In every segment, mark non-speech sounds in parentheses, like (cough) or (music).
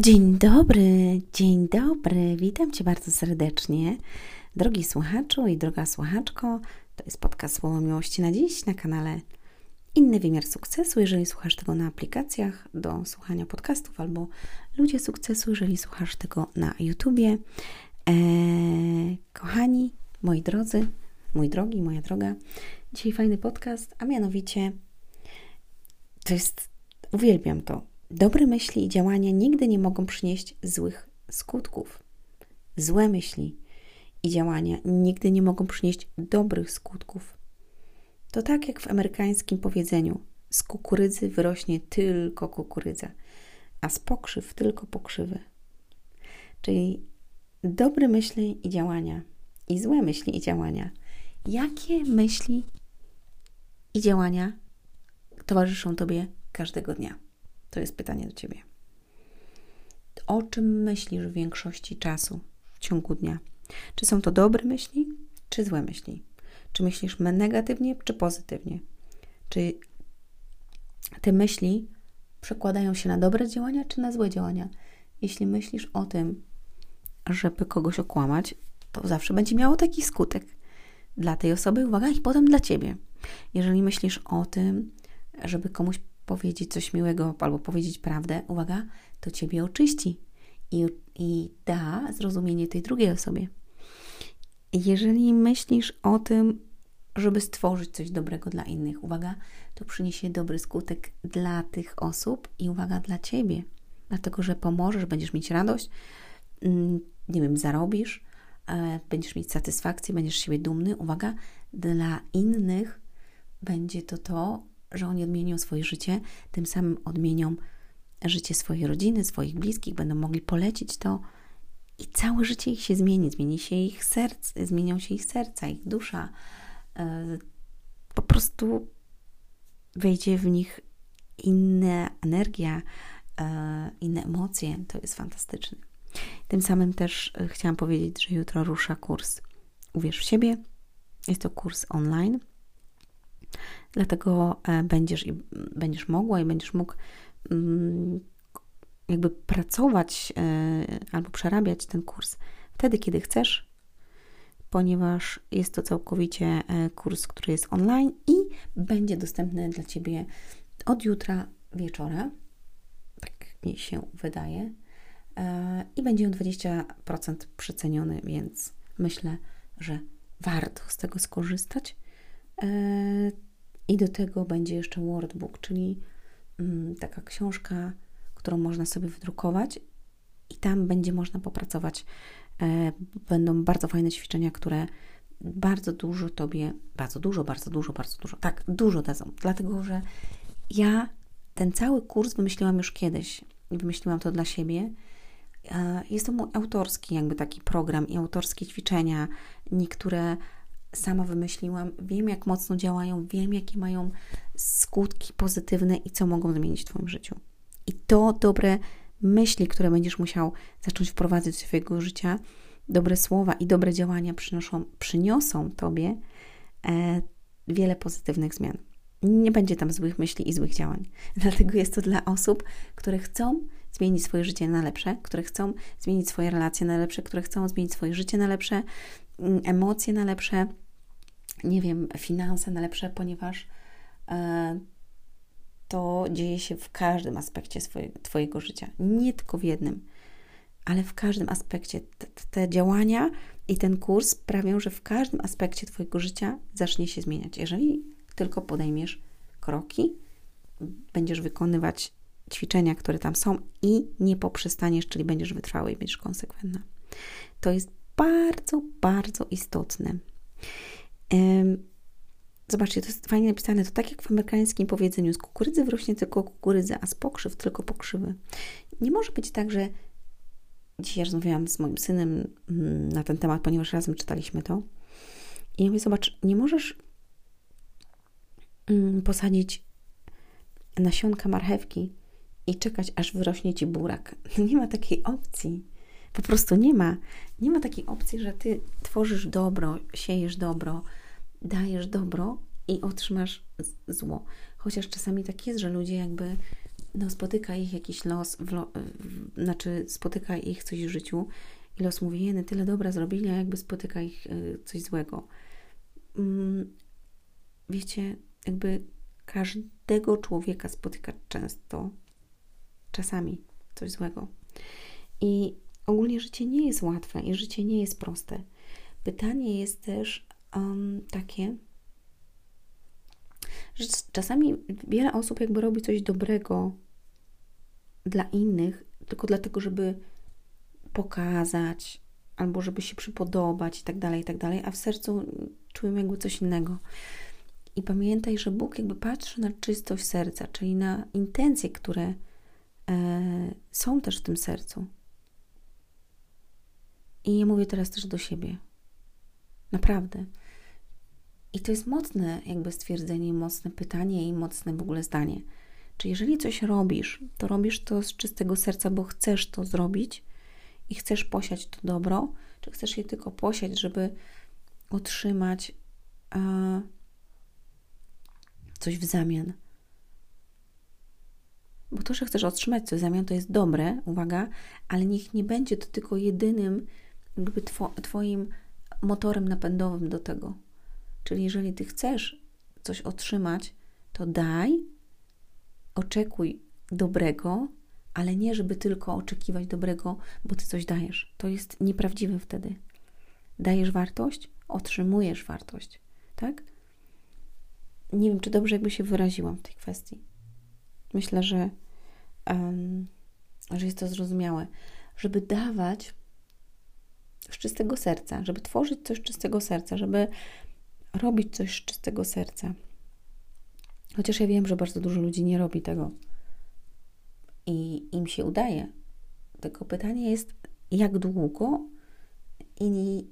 Dzień dobry, dzień dobry. Witam Cię bardzo serdecznie. Drogi słuchaczu i droga słuchaczko, to jest podcast Słowo Miłości na dziś na kanale Inny Wymiar Sukcesu. Jeżeli słuchasz tego na aplikacjach do słuchania podcastów albo Ludzie Sukcesu, jeżeli słuchasz tego na YouTubie. Eee, kochani, moi drodzy, mój drogi, moja droga, dzisiaj fajny podcast, a mianowicie to jest, uwielbiam to, Dobre myśli i działania nigdy nie mogą przynieść złych skutków. Złe myśli i działania nigdy nie mogą przynieść dobrych skutków. To tak jak w amerykańskim powiedzeniu: z kukurydzy wyrośnie tylko kukurydza, a z pokrzyw tylko pokrzywy. Czyli dobre myśli i działania i złe myśli i działania. Jakie myśli i działania towarzyszą Tobie każdego dnia? To jest pytanie do Ciebie. O czym myślisz w większości czasu w ciągu dnia? Czy są to dobre myśli, czy złe myśli? Czy myślisz negatywnie, czy pozytywnie? Czy te myśli przekładają się na dobre działania, czy na złe działania? Jeśli myślisz o tym, żeby kogoś okłamać, to zawsze będzie miało taki skutek dla tej osoby, uwaga, i potem dla ciebie. Jeżeli myślisz o tym, żeby komuś powiedzieć coś miłego albo powiedzieć prawdę, uwaga, to ciebie oczyści i, i da zrozumienie tej drugiej osobie. Jeżeli myślisz o tym, żeby stworzyć coś dobrego dla innych, uwaga, to przyniesie dobry skutek dla tych osób i uwaga dla ciebie, dlatego że pomożesz, będziesz mieć radość, mm, nie wiem, zarobisz, e, będziesz mieć satysfakcję, będziesz siebie dumny. Uwaga, dla innych będzie to to, że oni odmienią swoje życie, tym samym odmienią życie swojej rodziny, swoich bliskich, będą mogli polecić to i całe życie ich się zmieni, zmieni się ich serce, zmienią się ich serca, ich dusza. E, po prostu wejdzie w nich inna energia, e, inne emocje. To jest fantastyczne. Tym samym też e, chciałam powiedzieć, że jutro rusza kurs Uwierz w siebie. Jest to kurs online Dlatego e, będziesz, i, będziesz mogła i będziesz mógł mm, jakby pracować e, albo przerabiać ten kurs wtedy, kiedy chcesz, ponieważ jest to całkowicie e, kurs, który jest online i będzie dostępny dla Ciebie od jutra wieczora. Tak mi się wydaje. I będzie on 20% przeceniony, więc myślę, że warto z tego skorzystać. I do tego będzie jeszcze Wordbook, czyli mm, taka książka, którą można sobie wydrukować i tam będzie można popracować. E, będą bardzo fajne ćwiczenia, które bardzo dużo Tobie, bardzo dużo, bardzo dużo, bardzo dużo, tak, dużo dadzą. Dlatego, że ja ten cały kurs wymyśliłam już kiedyś. Wymyśliłam to dla siebie. E, jest to mój autorski jakby taki program i autorskie ćwiczenia. Niektóre sama wymyśliłam, wiem jak mocno działają, wiem jakie mają skutki pozytywne i co mogą zmienić w Twoim życiu. I to dobre myśli, które będziesz musiał zacząć wprowadzać do swojego życia, dobre słowa i dobre działania przynoszą, przyniosą Tobie e, wiele pozytywnych zmian. Nie będzie tam złych myśli i złych działań. (laughs) Dlatego jest to dla osób, które chcą zmienić swoje życie na lepsze, które chcą zmienić swoje relacje na lepsze, które chcą zmienić swoje życie na lepsze, emocje na lepsze, nie wiem, finanse na lepsze, ponieważ e, to dzieje się w każdym aspekcie swojego, Twojego życia, nie tylko w jednym, ale w każdym aspekcie. Te, te działania i ten kurs sprawią, że w każdym aspekcie Twojego życia zacznie się zmieniać. Jeżeli tylko podejmiesz kroki, będziesz wykonywać ćwiczenia, które tam są i nie poprzestaniesz, czyli będziesz wytrwały i będziesz konsekwentna. To jest bardzo, bardzo istotne. Zobaczcie, to jest fajnie napisane. To tak jak w amerykańskim powiedzeniu: z kukurydzy wyrośnie tylko kukurydza, a z pokrzyw tylko pokrzywy. Nie może być tak, że dzisiaj rozmawiałam z moim synem mm, na ten temat, ponieważ razem czytaliśmy to. I ja mówię: Zobacz, nie możesz mm, posadzić nasionka marchewki i czekać, aż wyrośnie ci burak. (laughs) Nie ma takiej opcji. Po prostu nie ma. Nie ma takiej opcji, że ty tworzysz dobro, siejesz dobro, dajesz dobro i otrzymasz zło. Chociaż czasami tak jest, że ludzie jakby no, spotyka ich jakiś los, w lo, w, znaczy spotyka ich coś w życiu i los mówi, jeny, tyle dobra zrobili, a jakby spotyka ich y, coś złego. Mm, wiecie, jakby każdego człowieka spotyka często, czasami coś złego. I ogólnie życie nie jest łatwe i życie nie jest proste. Pytanie jest też um, takie, że czasami wiele osób jakby robi coś dobrego dla innych, tylko dlatego, żeby pokazać, albo żeby się przypodobać i tak dalej, i tak dalej, a w sercu czują jakby coś innego. I pamiętaj, że Bóg jakby patrzy na czystość serca, czyli na intencje, które e, są też w tym sercu. I ja mówię teraz też do siebie. Naprawdę. I to jest mocne jakby stwierdzenie, mocne pytanie i mocne w ogóle zdanie. Czy jeżeli coś robisz, to robisz to z czystego serca, bo chcesz to zrobić i chcesz posiać to dobro, czy chcesz je tylko posiać, żeby otrzymać e, coś w zamian? Bo to, że chcesz otrzymać coś w zamian, to jest dobre, uwaga, ale niech nie będzie to tylko jedynym jakby two, Twoim motorem napędowym do tego. Czyli jeżeli Ty chcesz coś otrzymać, to daj, oczekuj dobrego, ale nie, żeby tylko oczekiwać dobrego, bo Ty coś dajesz. To jest nieprawdziwe wtedy. Dajesz wartość, otrzymujesz wartość, tak? Nie wiem, czy dobrze jakby się wyraziłam w tej kwestii. Myślę, że, um, że jest to zrozumiałe. Żeby dawać z czystego serca, żeby tworzyć coś z czystego serca, żeby robić coś z czystego serca. Chociaż ja wiem, że bardzo dużo ludzi nie robi tego i im się udaje. Tylko pytanie jest, jak długo i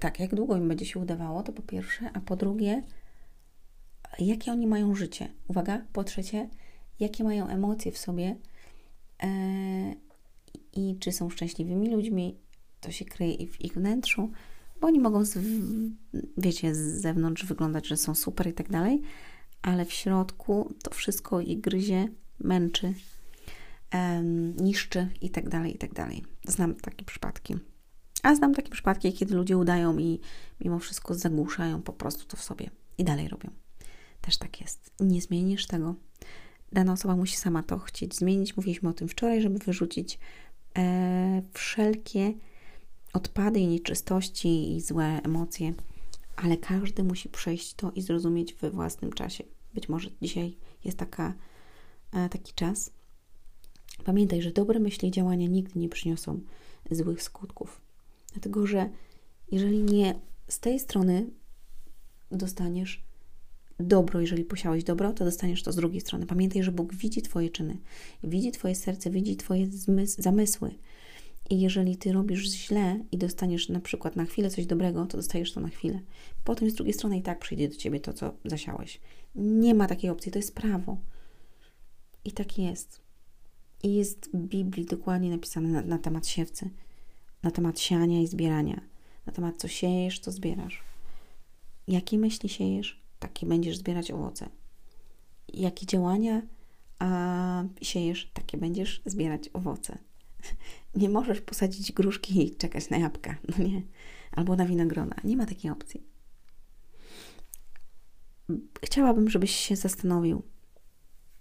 tak, jak długo im będzie się udawało, to po pierwsze, a po drugie, jakie oni mają życie. Uwaga, po trzecie, jakie mają emocje w sobie e, i czy są szczęśliwymi ludźmi, to się kryje w ich wnętrzu, bo oni mogą, z, wiecie, z zewnątrz wyglądać, że są super i tak dalej, ale w środku to wszystko ich gryzie, męczy, um, niszczy i tak dalej, i tak dalej. Znam takie przypadki. A znam takie przypadki, kiedy ludzie udają i mimo wszystko zagłuszają po prostu to w sobie i dalej robią. Też tak jest. Nie zmienisz tego. Dana osoba musi sama to chcieć zmienić. Mówiliśmy o tym wczoraj, żeby wyrzucić wszelkie odpady i nieczystości i złe emocje, ale każdy musi przejść to i zrozumieć we własnym czasie. Być może dzisiaj jest taka, e, taki czas. Pamiętaj, że dobre myśli i działania nigdy nie przyniosą złych skutków. Dlatego, że jeżeli nie z tej strony dostaniesz dobro, jeżeli posiałeś dobro, to dostaniesz to z drugiej strony. Pamiętaj, że Bóg widzi Twoje czyny, widzi Twoje serce, widzi Twoje zamysły. I jeżeli ty robisz źle i dostaniesz na przykład na chwilę coś dobrego, to dostajesz to na chwilę. Potem z drugiej strony i tak przyjdzie do ciebie to, co zasiałeś. Nie ma takiej opcji, to jest prawo. I tak jest. I jest w Biblii dokładnie napisane na, na temat siewcy, na temat siania i zbierania, na temat co siejesz, to zbierasz. Jakie myśli siejesz, takie będziesz zbierać owoce. Jakie działania a siejesz, takie będziesz zbierać owoce. (laughs) Nie możesz posadzić gruszki i czekać na jabłka, (laughs) no nie. Albo na winogrona. Nie ma takiej opcji. Chciałabym, żebyś się zastanowił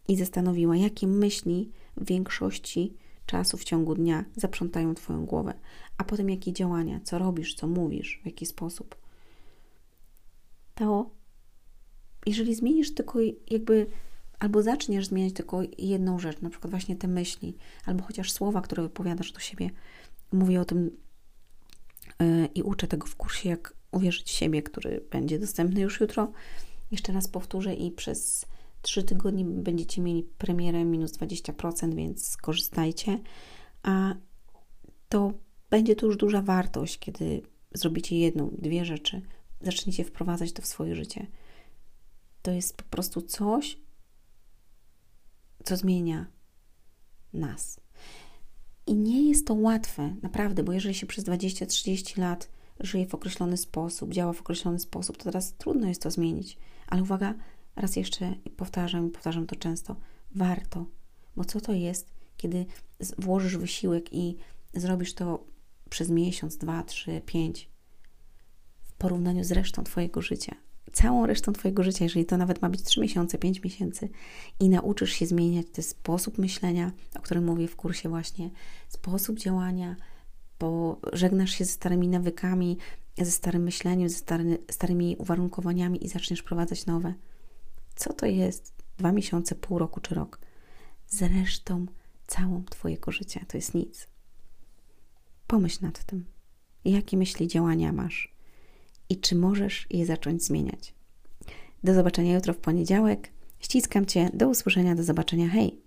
i zastanowiła, jakie myśli w większości czasu w ciągu dnia zaprzątają Twoją głowę, a potem jakie działania, co robisz, co mówisz, w jaki sposób. To, jeżeli zmienisz tylko jakby albo zaczniesz zmieniać tylko jedną rzecz, na przykład właśnie te myśli, albo chociaż słowa, które wypowiadasz do siebie. Mówię o tym yy, i uczę tego w kursie, jak uwierzyć w siebie, który będzie dostępny już jutro. Jeszcze raz powtórzę i przez trzy tygodnie będziecie mieli premierę minus 20%, więc skorzystajcie. A to będzie to już duża wartość, kiedy zrobicie jedną, dwie rzeczy, zaczniecie wprowadzać to w swoje życie. To jest po prostu coś, co zmienia nas. I nie jest to łatwe, naprawdę, bo jeżeli się przez 20-30 lat żyje w określony sposób, działa w określony sposób, to teraz trudno jest to zmienić. Ale uwaga, raz jeszcze powtarzam i powtarzam to często, warto, bo co to jest, kiedy włożysz wysiłek i zrobisz to przez miesiąc, dwa, trzy, pięć, w porównaniu z resztą Twojego życia, całą resztą Twojego życia, jeżeli to nawet ma być 3 miesiące, 5 miesięcy i nauczysz się zmieniać ten sposób myślenia, o którym mówię w kursie właśnie, sposób działania, bo żegnasz się ze starymi nawykami, ze starym myśleniem, ze stary, starymi uwarunkowaniami i zaczniesz wprowadzać nowe. Co to jest dwa miesiące, pół roku czy rok? Z resztą całą Twojego życia. To jest nic. Pomyśl nad tym. Jakie myśli, działania masz? I czy możesz je zacząć zmieniać? Do zobaczenia jutro w poniedziałek. Ściskam Cię. Do usłyszenia. Do zobaczenia. Hej!